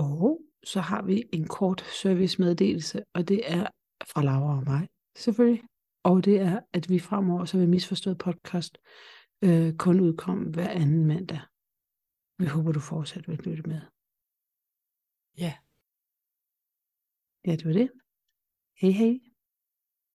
Og så har vi en kort servicemeddelelse, og det er fra Laura og mig, selvfølgelig. Og det er, at vi fremover, så vil misforstået podcast, øh, kun udkomme hver anden mandag. Vi håber, du fortsat vil lytte med. Ja. Ja, det var det. Hej hej.